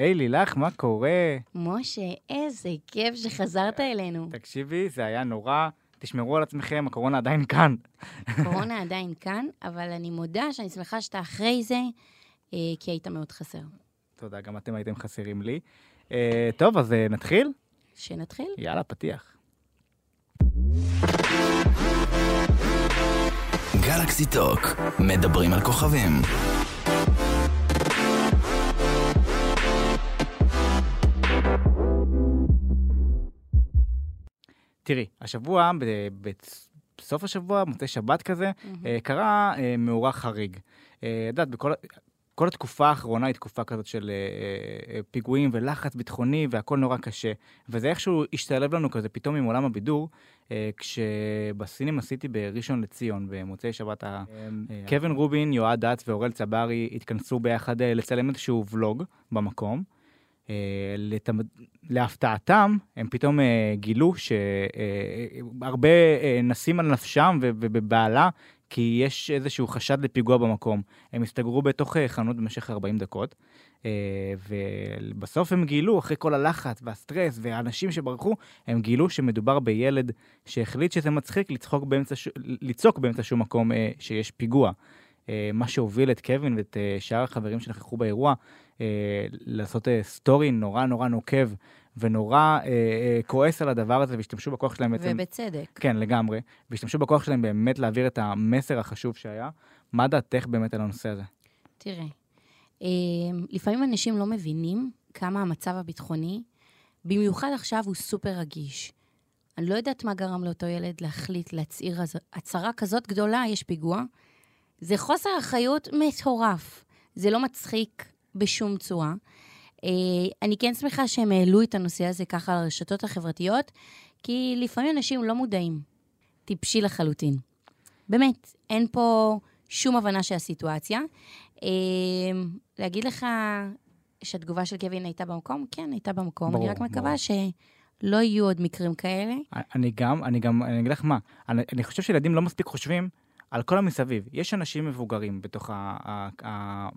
היי, לילך, מה קורה? משה, איזה כיף שחזרת אלינו. תקשיבי, זה היה נורא. תשמרו על עצמכם, הקורונה עדיין כאן. קורונה עדיין כאן, אבל אני מודה שאני שמחה שאתה אחרי זה, אה, כי היית מאוד חסר. תודה, גם אתם הייתם חסרים לי. אה, טוב, אז אה, נתחיל? שנתחיל? יאללה, פתיח. גלקסי טוק, מדברים על כוכבים. תראי, השבוע, ב- בסוף השבוע, מוצאי שבת כזה, אה, קרה אה, מאורע חריג. אה, את יודעת, בכל... כל התקופה האחרונה היא תקופה כזאת של אה, אה, פיגועים ולחץ ביטחוני והכל נורא קשה. וזה איכשהו השתלב לנו כזה פתאום עם עולם הבידור, אה, כשבסינים עשיתי בראשון לציון, במוצאי שבת, ה... אה, קווין רובין, יועד דץ ואורל צברי התכנסו ביחד אה, לצלם איזשהו ולוג במקום. אה, לתמ... להפתעתם, הם פתאום אה, גילו שהרבה אה, נסים על נפשם ובבעלה, כי יש איזשהו חשד לפיגוע במקום. הם הסתגרו בתוך חנות במשך 40 דקות, ובסוף הם גילו, אחרי כל הלחץ והסטרס והאנשים שברחו, הם גילו שמדובר בילד שהחליט שזה מצחיק לצחוק באמצע, לצעוק באמצע שום מקום שיש פיגוע. מה שהוביל את קווין ואת שאר החברים שנכחו באירוע, לעשות אה, סטורי נורא נורא נוקב ונורא אה, אה, כועס על הדבר הזה, והשתמשו בכוח שלהם בעצם... ובצדק. כן, לגמרי. והשתמשו בכוח שלהם באמת להעביר את המסר החשוב שהיה. מה דעתך באמת על הנושא הזה? תראה, אה, לפעמים אנשים לא מבינים כמה המצב הביטחוני, במיוחד עכשיו, הוא סופר רגיש. אני לא יודעת מה גרם לאותו ילד להחליט להצהיר הצהרה כזאת גדולה, יש פיגוע. זה חוסר אחריות מטורף. זה לא מצחיק בשום צורה. אה, אני כן שמחה שהם העלו את הנושא הזה ככה על הרשתות החברתיות, כי לפעמים אנשים לא מודעים. טיפשי לחלוטין. באמת, אין פה שום הבנה של הסיטואציה. אה, להגיד לך שהתגובה של קווין הייתה במקום? כן, הייתה במקום. ברור, אני רק מקווה ברור. שלא יהיו עוד מקרים כאלה. אני גם, אני גם, אני אגיד לך מה, אני, אני חושב שילדים לא מספיק חושבים על כל המסביב. יש אנשים מבוגרים בתוך ה- ה-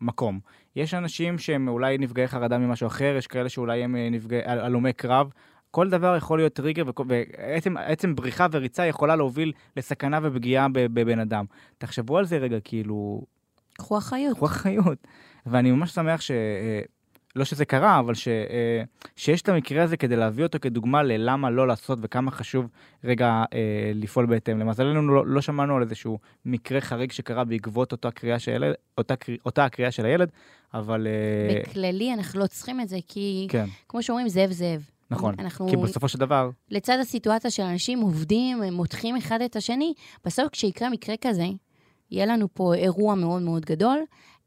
המקום. יש אנשים שהם אולי נפגעי חרדה ממשהו אחר, יש כאלה שאולי הם אה, נפגעי, הל- הלומי קרב. כל דבר יכול להיות טריגר, ועצם עצם בריחה וריצה יכולה להוביל לסכנה ופגיעה בבן אדם. תחשבו על זה רגע, כאילו, קחו אחריות. קחו אחריות. ואני ממש שמח ש... לא שזה קרה, אבל ש, אה, שיש את המקרה הזה כדי להביא אותו כדוגמה ללמה לא לעשות וכמה חשוב רגע אה, לפעול בהתאם. למזלנו לא, לא שמענו על איזשהו מקרה חריג שקרה בעקבות אותה קריאה של הילד, אותה, אותה הקריאה של הילד, אבל... אה, בכללי, אנחנו לא צריכים את זה, כי כן, כמו שאומרים, זאב זאב. נכון. אנחנו, כי בסופו של דבר, לצד הסיטואציה של אנשים עובדים, הם מותחים אחד את השני, בסוף כשיקרה מקרה כזה, יהיה לנו פה אירוע מאוד מאוד גדול,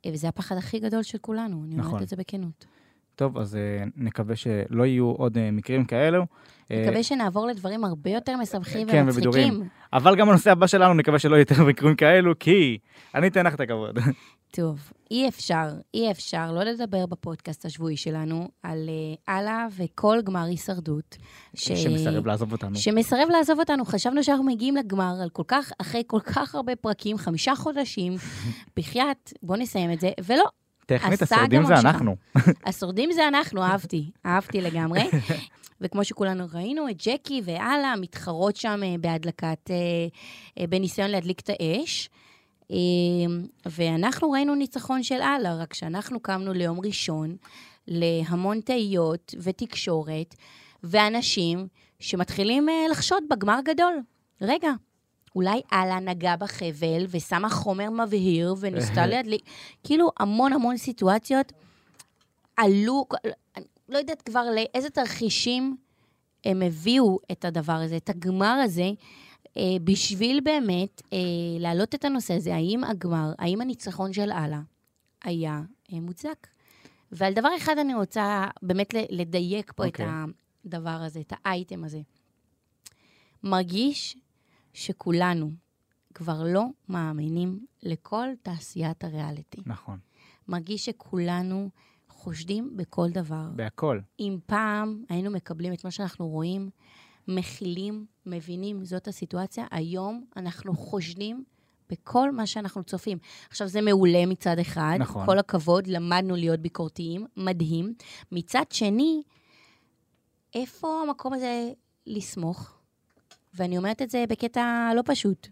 אה, וזה הפחד הכי גדול של כולנו, אני נכון. אומרת את זה בכנות. טוב, אז אה, נקווה שלא יהיו עוד אה, מקרים כאלו. אה, מקווה שנעבור לדברים הרבה יותר משמחים כן, ומצחיקים. אבל גם הנושא הבא שלנו, נקווה שלא יהיו יותר מקרים כאלו, כי אני אתן לך את הכבוד. טוב, אי אפשר, אי אפשר לא לדבר בפודקאסט השבועי שלנו על אללה וכל גמר הישרדות. ש... שמסרב לעזוב אותנו. שמסרב לעזוב אותנו. חשבנו שאנחנו מגיעים לגמר על כל כך, אחרי כל כך הרבה פרקים, חמישה חודשים, בחייאת, בואו נסיים את זה, ולא, טכנית, השורדים זה. אנחנו. השורדים זה אנחנו, אהבתי, אהבתי לגמרי. וכמו שכולנו ראינו, את ג'קי ואללה מתחרות שם אה, בהדלקת, אה, אה, בניסיון להדליק את האש. ואנחנו ראינו ניצחון של אללה, רק שאנחנו קמנו ליום ראשון להמון תהיות ותקשורת, ואנשים שמתחילים לחשוד בגמר גדול. רגע, אולי אללה נגע בחבל ושמה חומר מבהיר וניסתה להדליק, כאילו המון המון סיטואציות עלו, לא יודעת כבר לאיזה תרחישים הם הביאו את הדבר הזה, את הגמר הזה, אה, בשביל באמת אה, להעלות את הנושא הזה, האם הגמר, האם הניצחון של אללה היה אה, מוצדק. ועל דבר אחד אני רוצה באמת לדייק פה okay. את אוקיי. הדבר הזה, את האייטם הזה. מרגיש שכולנו כבר לא מאמינים לכל תעשיית הריאליטי. נכון. מרגיש שכולנו חושדים בכל דבר. בהכל. אם פעם היינו מקבלים את מה שאנחנו רואים, מכילים, מבינים, זאת הסיטואציה, היום אנחנו חושדים בכל מה שאנחנו צופים. עכשיו, זה מעולה מצד אחד, נכון. כל הכבוד, למדנו להיות ביקורתיים, מדהים. מצד שני, איפה המקום הזה לסמוך? ואני אומרת את זה בקטע לא פשוט.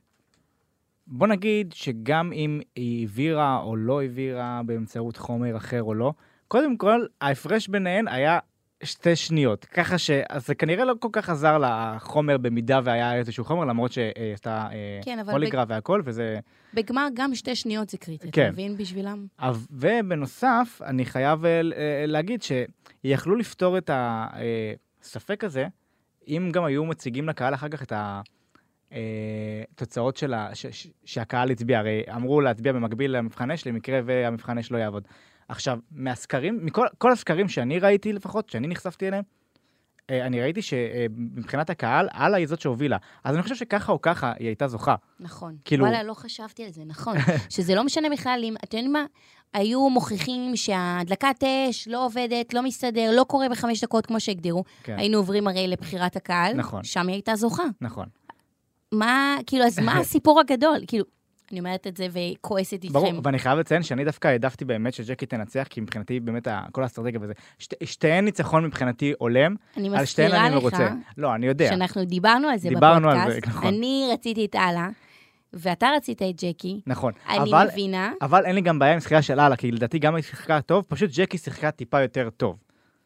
בוא נגיד שגם אם היא העבירה או לא העבירה באמצעות חומר אחר או לא, קודם כל, ההפרש ביניהן היה שתי שניות. ככה ש... אז זה כנראה לא כל כך עזר לחומר במידה והיה איזשהו חומר, למרות שהיא עשתה אה, כן, פוליגרף והכל, וזה... בגמר גם שתי שניות זה קריטי, כן. אתה מבין? בשבילם. ובנוסף, אני חייב אה, אה, להגיד שיכלו לפתור את הספק הזה, אם גם היו מציגים לקהל אחר כך את התוצאות של ה... ש... ש... שהקהל הצביע. הרי אמרו להצביע במקביל למבחן אש, למקרה והמבחן אש לא יעבוד. עכשיו, מהסקרים, מכל כל הסקרים שאני ראיתי לפחות, שאני נחשפתי אליהם, אה, אני ראיתי שמבחינת הקהל, אללה היא זאת שהובילה. אז אני חושב שככה או ככה היא הייתה זוכה. נכון. כאילו- וואלה, לא חשבתי על זה, נכון. שזה לא משנה בכלל אם, אתם יודעים מה? היו מוכיחים שהדלקת אש לא עובדת, לא מסתדר, לא קורה בחמש דקות כמו שהגדירו. כן, היינו עוברים הרי לבחירת הקהל. נכון. שם היא הייתה זוכה. נכון. מה, כאילו, אז מה הסיפור הגדול? כאילו, אני אומרת את זה וכועסת איתכם. ברור, ואני חייב לציין שאני דווקא העדפתי באמת שג'קי תנצח, כי מבחינתי באמת כל האסטרטגיה וזה, שתי- שתיהן ניצחון מבחינתי הולם, אני על שתיהן מזכירה אני לך מרוצה. לא, אני יודע. שאנחנו דיברנו על זה דיברנו על זה, בפודקאסט. נכון. אני רציתי את אללה, ואתה רצית את ג'קי. נכון. אני אבל, מבינה אבל אין לי גם בעיה עם זכייה של אללה, כי לדעתי גם היא שיחקה טוב, פשוט ג'קי שיחקה טיפה יותר טוב.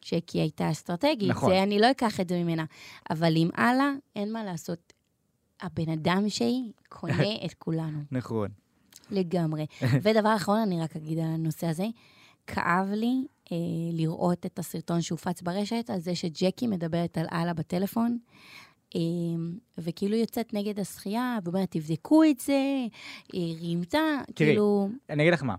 שקי הייתה אסטרטגית, נכון. זה אני לא אקח את זה ממנה. אבל עם אללה, אין מה לעשות. הבן אדם שהיא קונה את כולנו, נכון. לגמרי. ודבר אחרון, אני רק אגיד על הנושא הזה, כאב לי אה, לראות את הסרטון שהופץ ברשת, על זה שג'קי מדברת על אללה בטלפון, וכאילו יוצאת נגד השחייה, ואומרת, תבדקו את זה, היא רימתה, תראי, כאילו, אני אגיד לך מה.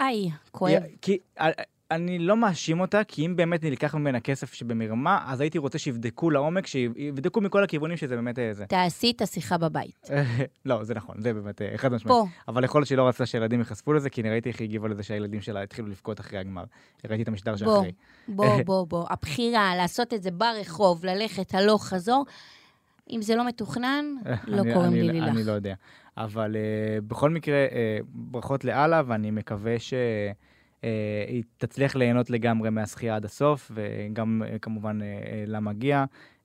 איי, כואב. כי אה, אני לא מאשים אותה, כי אם באמת נלקח ממנה כסף שבמרמה, אז הייתי רוצה שיבדקו לעומק, שיבדקו מכל הכיוונים שזה באמת אה, זה. תעשי את השיחה בבית. לא, זה נכון, זה באמת אה, חד משמעית. פה. אבל יכול להיות שהיא לא רצתה שילדים ייחשפו לזה, כי אני ראיתי איך היא הגיבה לזה שהילדים שלה התחילו לבכות אחרי הגמר. ראיתי את המשדר בוא, שאחרי. בוא, בוא, בוא. הבחירה לעשות את זה ברחוב, ללכת הלוך חזור, אם זה לא מתוכנן, לא אני- קוראים אני- לי לילך. אני לא יודע. אבל uh, בכל מקרה, uh, ברכות לאללה, ואני מקווה שהיא תצליח ליהנות לגמרי מהשחייה עד הסוף, וגם uh, כמובן uh, למגיע, uh,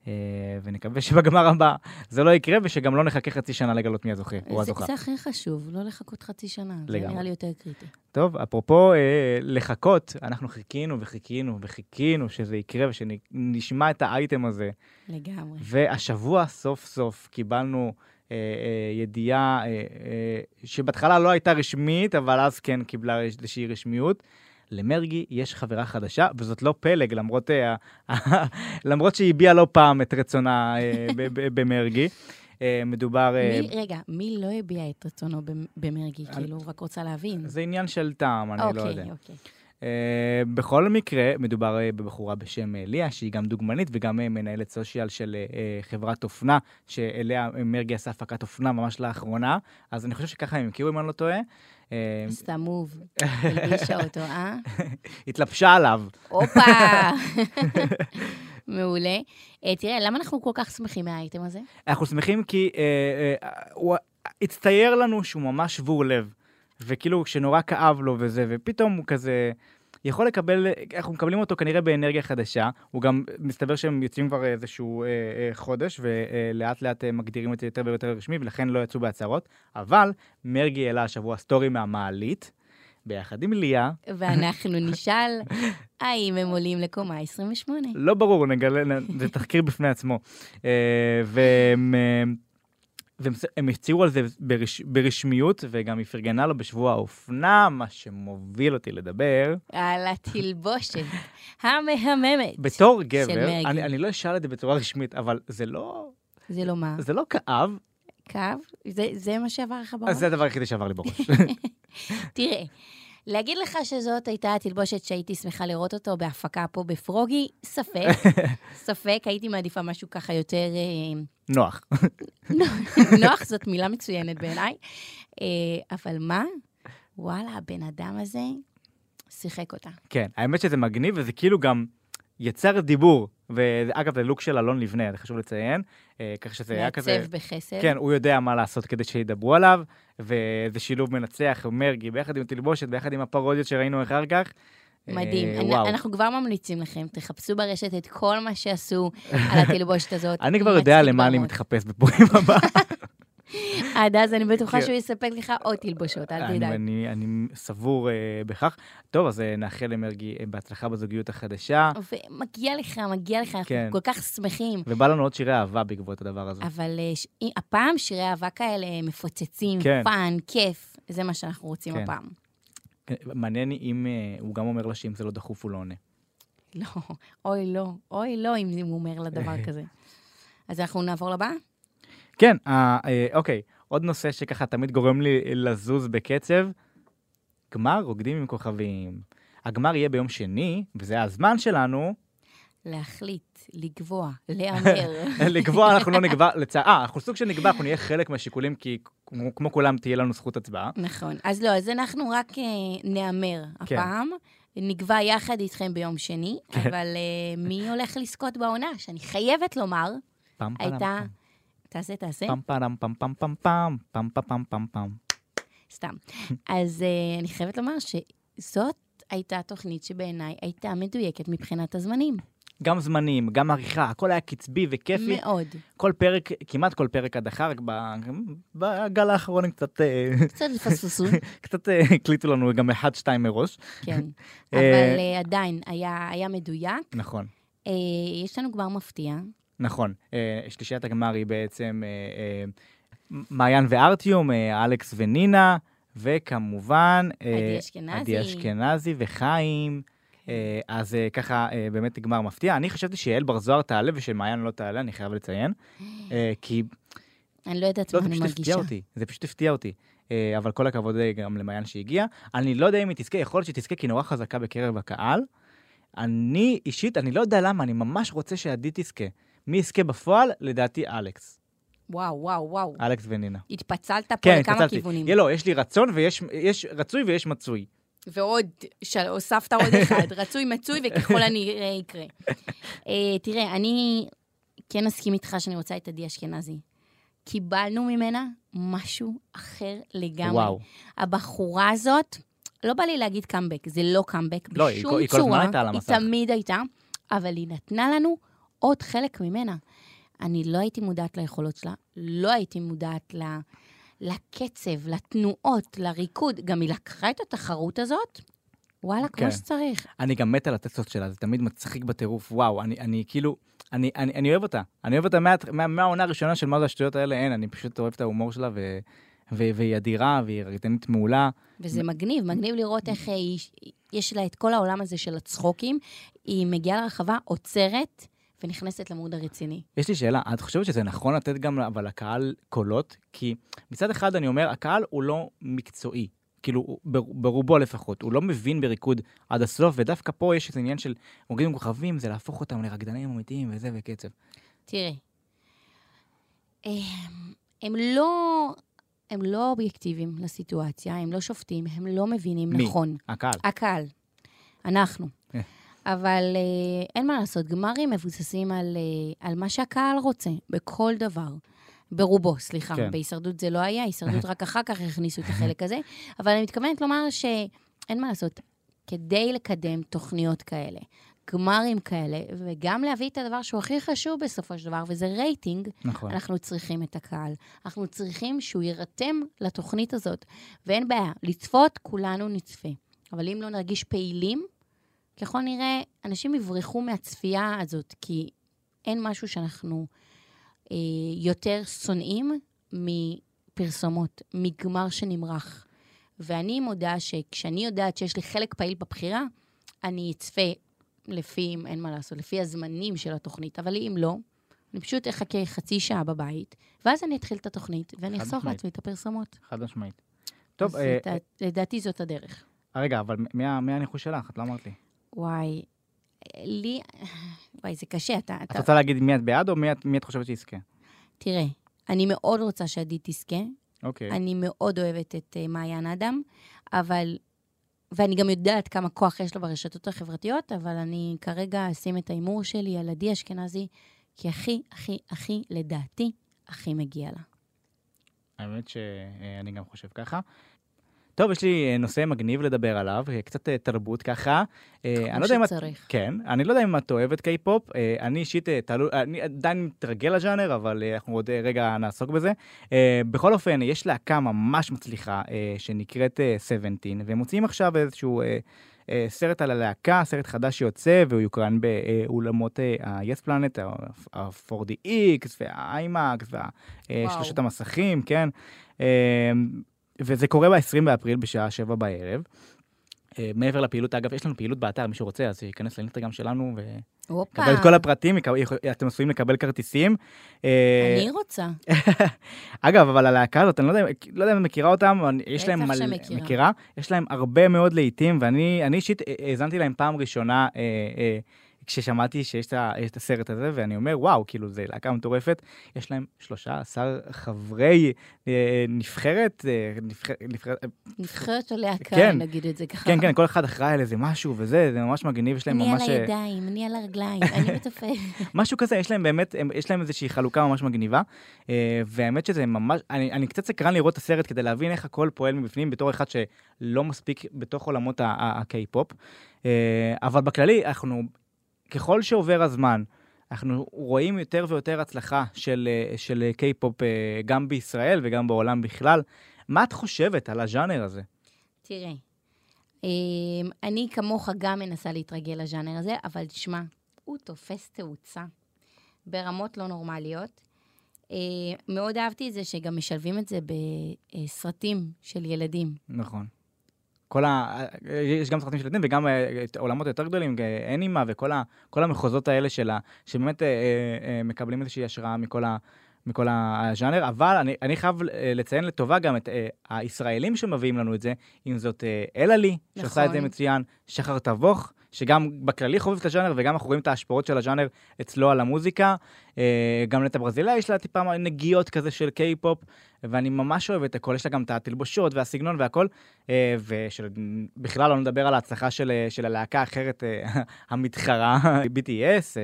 ונקווה שבגמר הבא זה לא יקרה, ושגם לא נחכה חצי שנה לגלות מי הזוכה או זה, הזוכה. זה הכי חשוב, לא לחכות חצי שנה. זה לגמרי. נראה לי יותר קריטי. טוב, אפרופו אה, לחכות, אנחנו חיכינו וחיכינו וחיכינו שזה יקרה ושנשמע את האייטם הזה. לגמרי. והשבוע סוף סוף קיבלנו אה, אה, ידיעה אה, אה, שבהתחלה לא הייתה רשמית, אבל אז כן קיבלה איזושהי רשמיות. למרגי יש חברה חדשה, וזאת לא פלג, למרות, אה, למרות שהיא הביעה לא פעם את רצונה אה, במרגי. אה, מדובר... מי, רגע, מי לא הביע את רצונו במ- במרגי? אני- כאילו, רק רוצה להבין. זה עניין של טעם, אני לא יודע. אוקיי, אוקיי. Uh, בכל מקרה, מדובר uh, בבחורה בשם uh, ליה, שהיא גם דוגמנית וגם מנהלת סושיאל של חברת אופנה, שאליה מרגי עשה הפקת אופנה ממש לאחרונה, אז אני חושב שככה הם הכירו, אם אני לא טועה. עשתה מוב, הלבישה אותו, אה? התלבשה עליו. הופה! מעולה. אה, תראה, למה אנחנו כל כך שמחים מהאייטם הזה? אנחנו שמחים כי uh, הוא הצטייר לנו שהוא ממש שבור לב, וכאילו שנורא כאב לו וזה, ופתאום הוא כזה... יכול לקבל, אנחנו מקבלים אותו כנראה באנרגיה חדשה, הוא גם, מסתבר שהם יוצאים כבר איזשהו אה, אה, חודש, ולאט לאט אה, מגדירים את זה יותר ויותר רשמי, ולכן לא יצאו בהצהרות, אבל מרגי העלה השבוע סטורי מהמעלית, ביחד עם ליה, ואנחנו נשאל, האם הם עולים לקומה 28? לא ברור, נגלה, זה תחקיר בפני עצמו. אה, והם... אה, והם הצהירו על זה ברש, ברשמיות, וגם היא פרגנה לו בשבוע האופנה, מה שמוביל אותי לדבר. על התלבושת המהממת. בתור גבר. אני, אני לא אשאל את זה בצורה רשמית, אבל זה לא, זה לא מה? זה לא כאב, קו? זה, זה מה שעבר לך בראש? זה הדבר היחידי שעבר לי בראש. תראה, להגיד לך שזאת הייתה התלבושת שהייתי שמחה לראות אותו בהפקה פה בפרוגי, ספק. ספק, הייתי מעדיפה משהו ככה יותר... נוח. נוח זאת מילה מצוינת בעיניי. אה, אבל מה? וואלה, הבן אדם הזה שיחק אותה. כן, האמת שזה מגניב, וזה כאילו גם יצר דיבור ואגב, זה לוק של אלון לבנה, זה חשוב לציין. אה, כך שזה היה כזה... מעצב בחסד. כן, הוא יודע מה לעשות כדי שידברו עליו, וזה שילוב מנצח, מרגי, ביחד עם תלבושת, ביחד עם הפרודיות שראינו אחר כך. מדהים. אה, אני- וואו. אנחנו כבר ממליצים לכם, תחפשו ברשת את כל מה שעשו על התלבושת הזאת. אני כבר יודע למה אני. מתחפש בפורים הבא. עד אז אני בטוחה כן. שהוא יספק לך עוד תלבושות, אל תדאג. אני אני סבור אה, בכך. טוב, אז אה, נאחל למרגי אה, בהצלחה בזוגיות החדשה, ומגיע לך, מגיע לך, אנחנו כן. כל כך שמחים. ובא לנו עוד שירי אהבה בעקבות הדבר הזה. אבל ש- הפעם שירי אהבה כאלה מפוצצים, כן. fun, כיף, זה מה שאנחנו רוצים כן. הפעם. מעניין אם אה, הוא גם אומר לה שאם זה לא דחוף הוא לא עונה. לא, אוי לא, אוי לא, אם הוא אומר לה דבר כזה. אז אנחנו נעבור לבא? כן, אה, אה, אוקיי, עוד נושא שככה תמיד גורם לי לזוז בקצב, גמר רוקדים עם כוכבים. הגמר יהיה ביום שני, וזה הזמן שלנו, להחליט, לקבוע, להמר. לקבוע, אנחנו לא נקבע, לצע... אה, אנחנו סוג של נקבע, אנחנו נהיה חלק מהשיקולים, כי כמו, כמו כולם תהיה לנו זכות הצבעה. נכון. אז לא, אז אנחנו רק אה, נהמר כן. הפעם. נקבע יחד איתכם ביום שני, כן. אבל אה, מי הולך לזכות בעונה? שאני חייבת לומר, פעם פעם הייתה... תעשה, תעשה. פעם פעם פעם פעם פעם פעם פעם פעם פעם פעם פעם. סתם. אז uh, אני חייבת לומר שזאת הייתה תוכנית שבעיניי הייתה מדויקת מבחינת הזמנים. גם זמנים, גם עריכה, הכל היה קצבי וכיפי. מאוד. כל פרק, כמעט כל פרק עד אחר, בגל האחרון הם קצת, אה, קצת פספסו, קצת אה, הקליטו לנו גם אחד, שתיים מראש. כן. אה, אבל עדיין היה, היה מדויק. נכון. יש לנו כבר מפתיע. נכון, שלישיית הגמר היא בעצם מעיין וארטיום, אלכס ונינה, וכמובן... עדי אשכנזי. עדי אשכנזי וחיים. אה, אז אה, ככה אה, באמת גמר מפתיע. אני חשבתי שיעל בר זוהר תעלה ושמעיין לא תעלה, אני חייב לציין. כי אני לא יודעת לא, מה אני מרגישה. זה פשוט הפתיע אותי. אבל כל הכבוד גם למעיין שהגיעה. אני לא יודע אם היא תזכה, יכול להיות שהיא תזכה כי נורא חזקה בקרב הקהל. אני אישית, אני לא יודע למה, אני ממש רוצה שעדי תזכה. מי יזכה בפועל? לדעתי אלכס. וואו, וואו, וואו. אלכס ונינה. התפצלת פה כן, לכמה התפצלתי. כיוונים. לא, יש לי רצון ויש יש רצוי ויש מצוי. ועוד. הוספת עוד אחד, רצוי, מצוי, וככל הנראה יקרה. uh, תראה, אני כן אסכים איתך שאני רוצה את עדי אשכנזי. קיבלנו ממנה משהו אחר לגמרי. וואו. הבחורה הזאת, לא בא לי להגיד קאמבק, זה לא קאמבק לא, היא בשום כל- היא כל הזמן צורה. הייתה על היא. תמיד הייתה, אבל היא נתנה לנו עוד חלק ממנה. אני לא הייתי מודעת ליכולות שלה, לא הייתי מודעת ל... לקצב, לתנועות, לריקוד. גם היא לקחה את התחרות הזאת, וואלה, כן. כמו שצריך. אני גם מת על הטקסטות שלה, זה תמיד מצחיק בטירוף, וואו, אני, אני כאילו, אני, אני, אני אוהב אותה. אני אוהב אותה מה, מה, מהעונה הראשונה של מה זה השטויות האלה, אין, אני פשוט אוהב את ההומור שלה, ו, ו, והיא אדירה, והיא רקדנית מעולה. וזה מגניב, מגניב לראות איך היא, יש לה את כל העולם הזה של הצחוקים. היא מגיעה לרחבה, עוצרת, ונכנסת למוד הרציני. יש לי שאלה, את חושבת שזה נכון לתת גם, אבל לקהל קולות? כי מצד אחד אני אומר, הקהל הוא לא מקצועי. כאילו, ברובו לפחות, הוא לא מבין בריקוד עד הסוף, ודווקא פה יש איזה עניין של עם כוכבים, זה להפוך אותם לרקדנים אמיתיים וזה וקצב. תראה, הם, הם לא... הם לא אובייקטיביים לסיטואציה, הם לא שופטים, הם לא מבינים מי? נכון. הקהל. הקהל, אנחנו. אבל אה, אין מה לעשות, גמרים מבוססים על, אה, על מה שהקהל רוצה, בכל דבר. ברובו, סליחה. כן. בהישרדות זה לא היה, הישרדות רק אחר כך הכניסו את החלק הזה. אבל אני מתכוונת לומר שאין מה לעשות, כדי לקדם תוכניות כאלה, גמרים כאלה, וגם להביא את הדבר שהוא הכי חשוב בסופו של דבר, וזה רייטינג, נכון. אנחנו צריכים את הקהל. אנחנו צריכים שהוא יירתם לתוכנית הזאת. ואין בעיה, לצפות, כולנו נצפה. אבל אם לא נרגיש פעילים, ככל נראה, אנשים יברחו מהצפייה הזאת, כי אין משהו שאנחנו אה, יותר שונאים מפרסומות, מגמר שנמרח. ואני מודה שכשאני יודעת שיש לי חלק פעיל בבחירה, אני אצפה לפי, אין מה לעשות, לפי הזמנים של התוכנית, אבל אם לא, אני פשוט אחכה חצי שעה בבית, ואז אני אתחיל את התוכנית, ואני אחסוך. לעצמי את הפרסומות. חד משמעית. טוב, אז אה, לדעת- לדעתי זאת הדרך. אה, רגע, אבל מי הניחוש שלך? את לא אמרת לי. וואי, לי... וואי, זה קשה, אתה... את אתה... רוצה להגיד מי את בעד או מי את- מי את חושבת שיזכה? תראה, אני מאוד רוצה שעדי תזכה, אוקיי. אני מאוד אוהבת את אה, מעיין אדם, אבל ואני גם יודעת כמה כוח יש לו ברשתות החברתיות, אבל אני כרגע אשים את ההימור שלי על עדי אשכנזי, כי הכי, הכי, הכי, לדעתי, הכי מגיע לה. האמת שאני גם חושב ככה. טוב, יש לי אה, נושא מגניב לדבר עליו, אה, קצת אה, תרבות ככה. אני לא אם את... שצריך. כן, אני לא יודע אם את אוהבת קיי-פופ, אני אישית, תלו, אני עדיין מתרגל לג'אנר, אבל אנחנו עוד רגע נעסוק בזה. בכל אופן, יש להקה ממש מצליחה שנקראת 17, והם מוציאים עכשיו איזשהו סרט על הלהקה, סרט חדש שיוצא, והוא יוקרן באולמות ה-yes planet, ה-4DX וה-IMAX והשלושת המסכים, כן. וזה קורה ב-20 באפריל בשעה 7 בערב. Uh, מעבר לפעילות, אגב, יש לנו פעילות באתר, מי שרוצה, אז ייכנס לאינסטגרם שלנו ויקבל את כל הפרטים, אתם עשויים לקבל כרטיסים. אה, אני רוצה. אגב, אבל הלהקה הזאת, אני לא יודע, לא יודע אם מכירה אותם, יש להם מלא, מכירה, יש להם הרבה מאוד להיטים, ואני אישית אה, האזנתי להם פעם ראשונה כששמעתי שיש את הסרט הזה, ואני אומר, וואו, כאילו, זה להקה מטורפת. יש להם 13 חברי אה, נבחרת, אה, נבחרת... נבחרת או להקה, כן, נגיד את זה ככה. כן, כן, כל אחד אחראי על איזה משהו וזה, זה ממש מגניב, יש להם ממש... אני על הידיים, אני על הרגליים, אני מתופף. משהו כזה, יש להם באמת, יש להם איזושהי חלוקה ממש מגניבה, והאמת שזה ממש, אני, אני קצת סקרן לראות את הסרט כדי להבין איך הכל פועל מבפנים, בתור אחד שלא מספיק בתוך עולמות הקיי-פופ. אבל בכללי, אנחנו ככל שעובר הזמן, אנחנו רואים יותר ויותר הצלחה של, אה, של קיי-פופ אה, גם בישראל וגם בעולם בכלל. מה את חושבת על הז'אנר הזה? תראה, אמ, אני כמוך גם מנסה להתרגל לז'אנר הזה, אבל תשמע, הוא תופס תאוצה ברמות לא נורמליות. אה, מאוד אהבתי את זה שגם משלבים את זה בסרטים של ילדים. נכון. כל ה... יש גם סרטים של ילדים וגם אה, עולמות יותר גדולים, אנימה וכל ה... המחוזות האלה שלה, שבאמת אה, אה, מקבלים איזושהי השראה מכל ה... מכל הז'אנר, אבל אני, אני חייב לציין לטובה גם את אה, הישראלים שמביאים לנו את זה, אם זאת אה, אלעלי, נכון. שעושה את זה מצוין, שחר תבוך, שגם בכללי חובב את הז'אנר, וגם אנחנו רואים את ההשפעות של הז'אנר אצלו על המוזיקה. אה, גם לטה ברזילה יש לה טיפה נגיעות כזה של קיי-פופ, ואני ממש אוהב את הכל, יש לה גם את התלבושות והסגנון והכל, אה, ובכלל לא נדבר על ההצלחה של, אה, של הלהקה האחרת, המתחרה, BTS.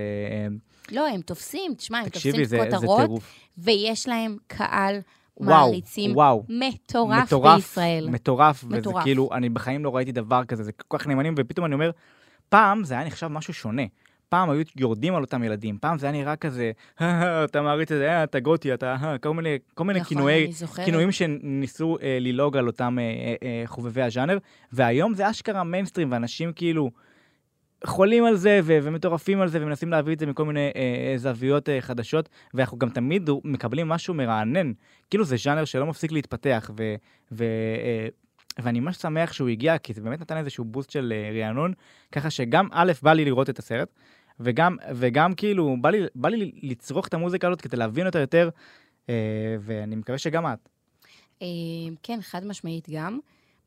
לא, הם תופסים, תשמע, הם תופסים זה, כותרות, זה ויש להם קהל וואו, מעריצים וואו. מטורף, מטורף בישראל. מטורף, מטורף, וזה כאילו, אני בחיים לא ראיתי דבר כזה, זה כל כך נאמנים, ופתאום אני אומר, פעם זה היה נחשב משהו שונה. פעם היו יורדים על אותם ילדים, פעם זה היה נראה כזה, אתה מעריץ את זה, אה, אתה גותי, אתה, אה, כל מיני, כל מיני נכון, כינויי, כינויים שניסו אה, ללעוג על אותם אה, אה, אה, חובבי הז'אנר, והיום זה אשכרה מיינסטרים, ואנשים כאילו חולים על זה ו- ומטורפים על זה ומנסים להביא את זה מכל מיני אה, אה זוויות אה, חדשות, ואנחנו גם תמיד מקבלים משהו מרענן. כאילו זה ז'אנר שלא מפסיק להתפתח, ו... ו אה, ואני ממש שמח שהוא הגיע, כי זה באמת נתן איזשהו בוסט של uh, רענון, ככה שגם א', בא לי לראות את הסרט, וגם, וגם כאילו, בא לי, בא לי לצרוך את המוזיקה הזאת כדי להבין אותה יותר, uh, ואני מקווה שגם את. Uh, כן, חד משמעית גם.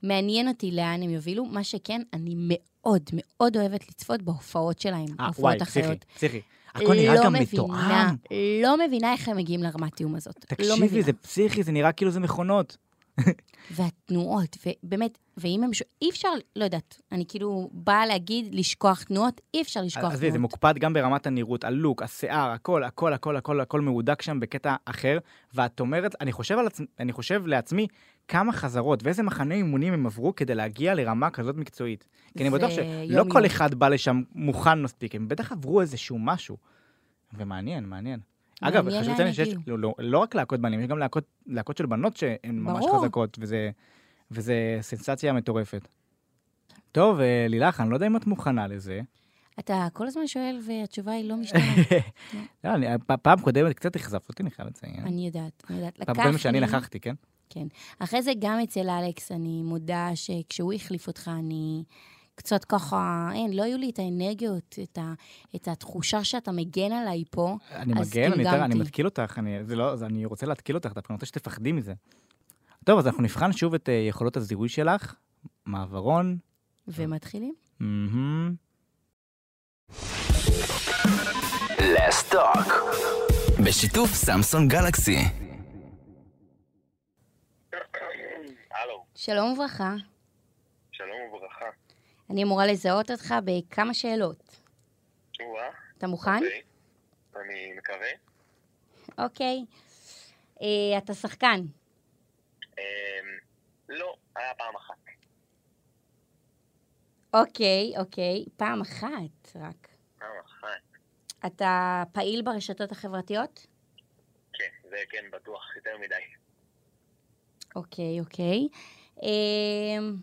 מעניין אותי לאן הם יובילו. מה שכן, אני מאוד מאוד אוהבת לצפות בהופעות שלהם, 아, הופעות אחרות. וואי, פסיכי, פסיכי. הכל נראה לא גם מתואם. לא מבינה איך הם מגיעים לרמת תיאום הזאת. לא תקשיבי, לא זה פסיכי, זה נראה כאילו זה מכונות. והתנועות, ובאמת, ואם הם... ש... אי אפשר, לא יודעת, אני כאילו באה להגיד לשכוח תנועות, אי אפשר לשכוח תנועות. אז זה מוקפד גם ברמת הנראות, הלוק, השיער, הכל, הכל, הכל, הכל, הכל מהודק שם בקטע אחר, ואת אומרת, אני חושב, על עצ... אני חושב לעצמי, כמה חזרות ואיזה מחנה אימונים הם עברו כדי להגיע לרמה כזאת מקצועית. כי אני בטוח שלא כל אחד בא לשם מוכן מספיק, הם בטח עברו איזשהו משהו. ומעניין, מעניין. אגב, חשוב לציין שיש לא, לא, לא רק להקות בנים, יש גם להקות, להקות של בנות שהן ממש חזקות, וזה, וזה סנסציה מטורפת. טוב, אה, לילך, אני לא יודע אם את מוכנה לזה. אתה כל הזמן שואל והתשובה היא לא משתנה. לא, אני, פעם קודמת קצת אכזבת אותי, אני חייב לציין. אני יודעת, אני יודעת. פעם קודמת שאני נכחתי, כן? כן. אחרי זה גם אצל אלכס, אני מודה שכשהוא החליף אותך, אני... קצת ככה, אין, לא היו לי את האנרגיות, את, ה, את התחושה שאתה מגן עליי פה, אני אז מגן, אני, יותר, אני מתקיל אותך, אני, זה לא, זה, אני רוצה להתקיל אותך, דווקא אני רוצה שתפחדי מזה. טוב, אז אנחנו נבחן שוב את uh, יכולות הזיהוי שלך, מעברון. ומתחילים? Let's talk. בשיתוף סמסון גלקסי. שלום וברכה. שלום וברכה. אני אמורה לזהות אותך בכמה שאלות. וואה, אתה מוכן? אוקיי. אני מקווה. אוקיי. אה, אתה שחקן. אמ, לא, היה פעם אחת. אוקיי, אוקיי. פעם אחת רק. פעם אחת. אתה פעיל ברשתות החברתיות? כן, זה כן בטוח יותר מדי. אוקיי, אוקיי. אמ,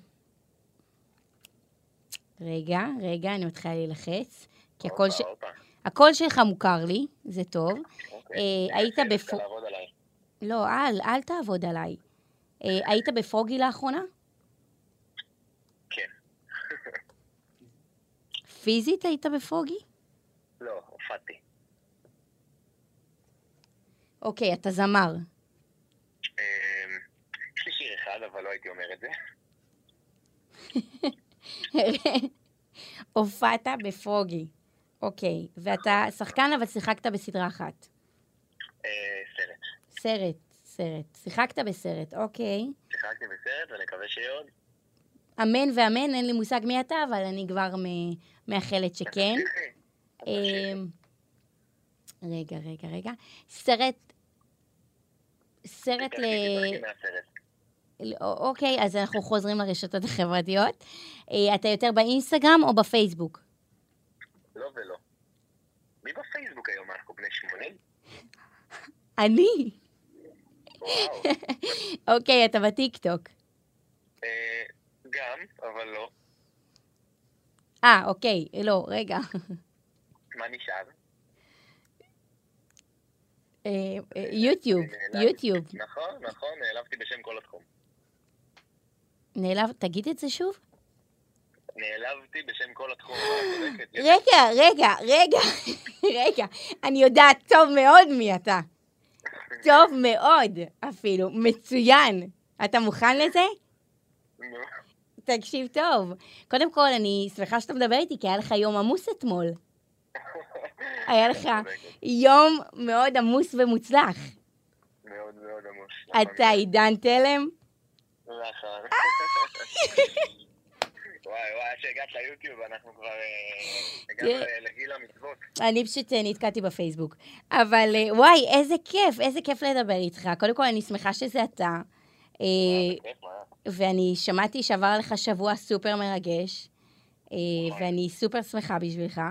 רגע, רגע, אני מתחילה להילחץ. כי הקול, ש... הקול שלך מוכר לי, זה טוב. אוקיי. אה, היית עליי? לא, אל, אל תעבוד עליי. אה, היית בפרוגי לאחרונה? כן. פיזית היית בפרוגי? לא, הופעתי. אוקיי, אתה זמר. אמ, יש לי שיר אחד, אבל לא הייתי אומר את זה. הופעת בפרוגי. אוקיי, ואתה שחקן אבל שיחקת בסדרה אחת. אה, סרט. סרט, סרט. שיחקת בסרט, אוקיי. שיחקתי בסרט, ואני מקווה שיהיה עוד. אמן ואמן, אין לי מושג מי אתה, אבל אני כבר מאחלת שכן. אמ, רגע, רגע, רגע. סרט... סרט ל... תתרחקי מהסרט. ל- אוקיי, אז אנחנו חוזרים לרשתות החברתיות. אה, אתה יותר באינסטגרם או בפייסבוק? לא ולא. מי בפייסבוק היום? אנחנו בני 80? אני. אוקיי, אתה בטיקטוק. אה, גם, אבל לא. אה, אוקיי, לא, רגע. מה נשאר? אה, יוטיוב, יוטיוב. נכון, נכון, נעלבתי בשם כל התחום. נעלב, תגיד את זה שוב. נעלבתי בשם כל התחום. יש- רגע, רגע, רגע, רגע. אני יודעת טוב מאוד מי אתה. טוב מאוד, אפילו. מצוין. אתה מוכן לזה? תקשיב טוב. קודם כל, אני שמחה שאתה מדבר איתי, כי היה לך יום עמוס אתמול. היה לך. יום מאוד עמוס ומוצלח. מאוד מאוד עמוס. אתה עידן תלם? נכון. וואי וואי, עד שהגעת ליוטיוב אנחנו כבר אה, הגענו תראה. לגיל המצוות. אני פשוט אה, נתקעתי בפייסבוק. אבל אה, וואי, איזה כיף, איזה כיף לדבר איתך. קודם כל, אני שמחה שזה אתה. אה? ואני שמעתי שעבר לך שבוע סופר מרגש, אה, ואני סופר שמחה בשבילך.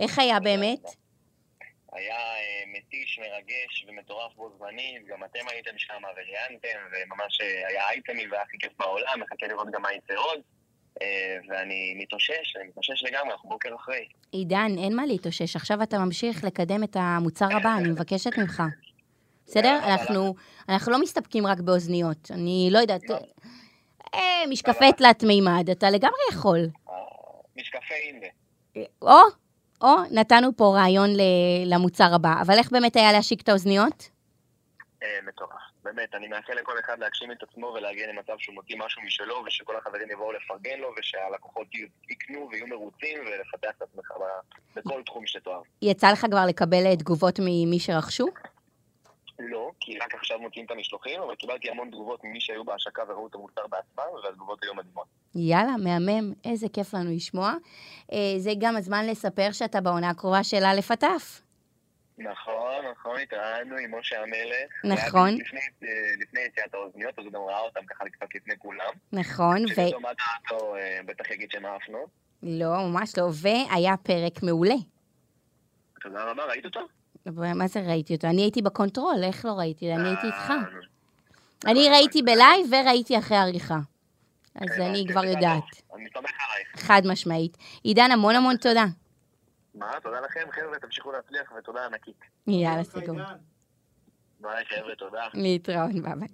איך היה באמת? היה אה, מתיש, מרגש ומטורף בו זמנית, גם אתם הייתם שם וראיינתם, וממש אה, היה אייטמי והיה הכי כיף בעולם, מחכה לראות גם מה יצא עוד. אה, ואני מתאושש, אני מתאושש לגמרי, אנחנו בוקר אחרי. עידן, אין מה להתאושש. עכשיו אתה ממשיך לקדם את המוצר הבא, אני מבקשת ממך. בסדר? אנחנו, אנחנו לא מסתפקים רק באוזניות. אני לא יודעת... לא. אה, משקפי תלת מימד, אתה לגמרי יכול. משקפי אינדה. או, או, נתנו פה רעיון למוצר הבא. אבל איך באמת היה להשיק את האוזניות? אה, מטורף. באמת, אני מאחל לכל אחד להגשים את עצמו ולהגיע למצב שהוא מוציא משהו משלו, ושכל החברים יבואו לפרגן לו, ושהלקוחות יקנו ויהיו מרוצים, ולפתח את עצמך בכל תחום שתאהב. יצא לך כבר לקבל אה, תגובות ממי שרכשו? לא, כי רק עכשיו מוציאים את המשלוחים, אבל קיבלתי המון תגובות ממי שהיו בהשקה וראו את המוצר בעצמם, והתגובות היו מדהימות. יאללה, מהמם, איזה כיף לנו לשמוע. אה, זה גם הזמן לספר שאתה בעונה הקרובה של א' עטף. נכון, נכון, התראיינו עם משה המלך. נכון. לפני, אה, לפני יציאת האוזניות, אז הוא גם ראה אותם ככה קצת לפני כולם. נכון, ו... כשפתאום עד דעתו אה, בטח יגיד שהם עפנו. לא, ממש לא, והיה פרק מעולה. תודה רבה, ראית אותו? מה זה ראיתי אותו? אני הייתי ב control, איך לא ראיתי? אני הייתי איתך. אני ראיתי ב live וראיתי אחרי עריכה. אז הבנתי, אני כבר. יודעת, אני סומך עלייך. חד משמעית. עידן, המון המון תודה. מה? תודה לכם, חבר'ה, תמשיכו להצליח, ותודה ענקית. יאללה, סיכום. ביי, חבר'ה, תודה. להתראות, ביי ביי.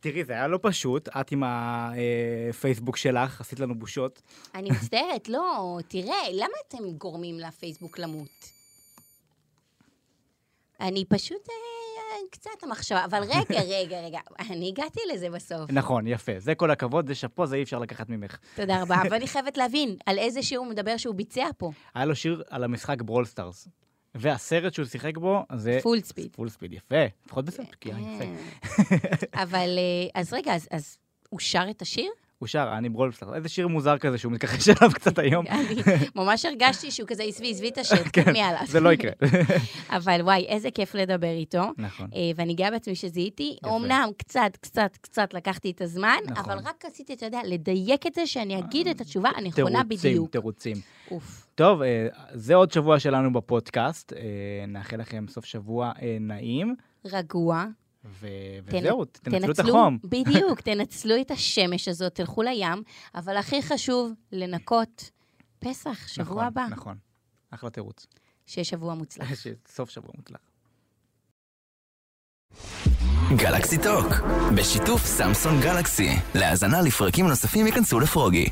תראי, זה היה לא פשוט, את עם הפייסבוק שלך, עשית לנו בושות. אני מצטערת, לא, תראה, למה אתם גורמים לפייסבוק למות? אני פשוט אה, קצת המחשבה, אבל רגע, רגע, רגע, אני הגעתי לזה בסוף. נכון, יפה. זה כל הכבוד, זה שאפו, זה אי אפשר לקחת ממך. תודה רבה, אבל אני חייבת להבין, על איזה שיר הוא מדבר שהוא ביצע פה? היה לו שיר על המשחק Brawl Stars. והסרט שהוא שיחק בו, זה... Full Speed. Full Speed, יפה. לפחות בסרט, כי היה יפה. אבל, אה, אז רגע, אז הוא שר את השיר? הוא שר, אני Brawl Stars, איזה שיר מוזר כזה שהוא מתכחש אליו קצת היום. אני ממש הרגשתי שהוא כזה עזבי, עזבי את השיר, כן, מי עליו. זה לא יקרה. אבל וואי, איזה כיף לדבר איתו. נכון. אה, ואני גאה בעצמי שזיהיתי. אמנם קצת, קצת, קצת לקחתי את הזמן, נכון. אבל רק רציתי, אתה יודע, לדייק את זה, שאני אגיד את התשובה הנכונה תירוצים, בדיוק. תירוצים. אוף. טוב, אה, זה עוד שבוע שלנו בפודקאסט. אה, נאחל לכם סוף שבוע נעים, רגוע. ו- תנ- וזהו, תנצלו את החום. בדיוק, תנצלו את השמש הזאת, תלכו לים, אבל הכי חשוב, לנקות פסח, שבוע נכון, הבא. נכון. אחלה תירוץ. שיהיה שבוע מוצלח. סוף שבוע מוצלח. גלקסי טוק, בשיתוף סמסון גלקסי. להאזנה לפרקים נוספים ייכנסו לפרוגי.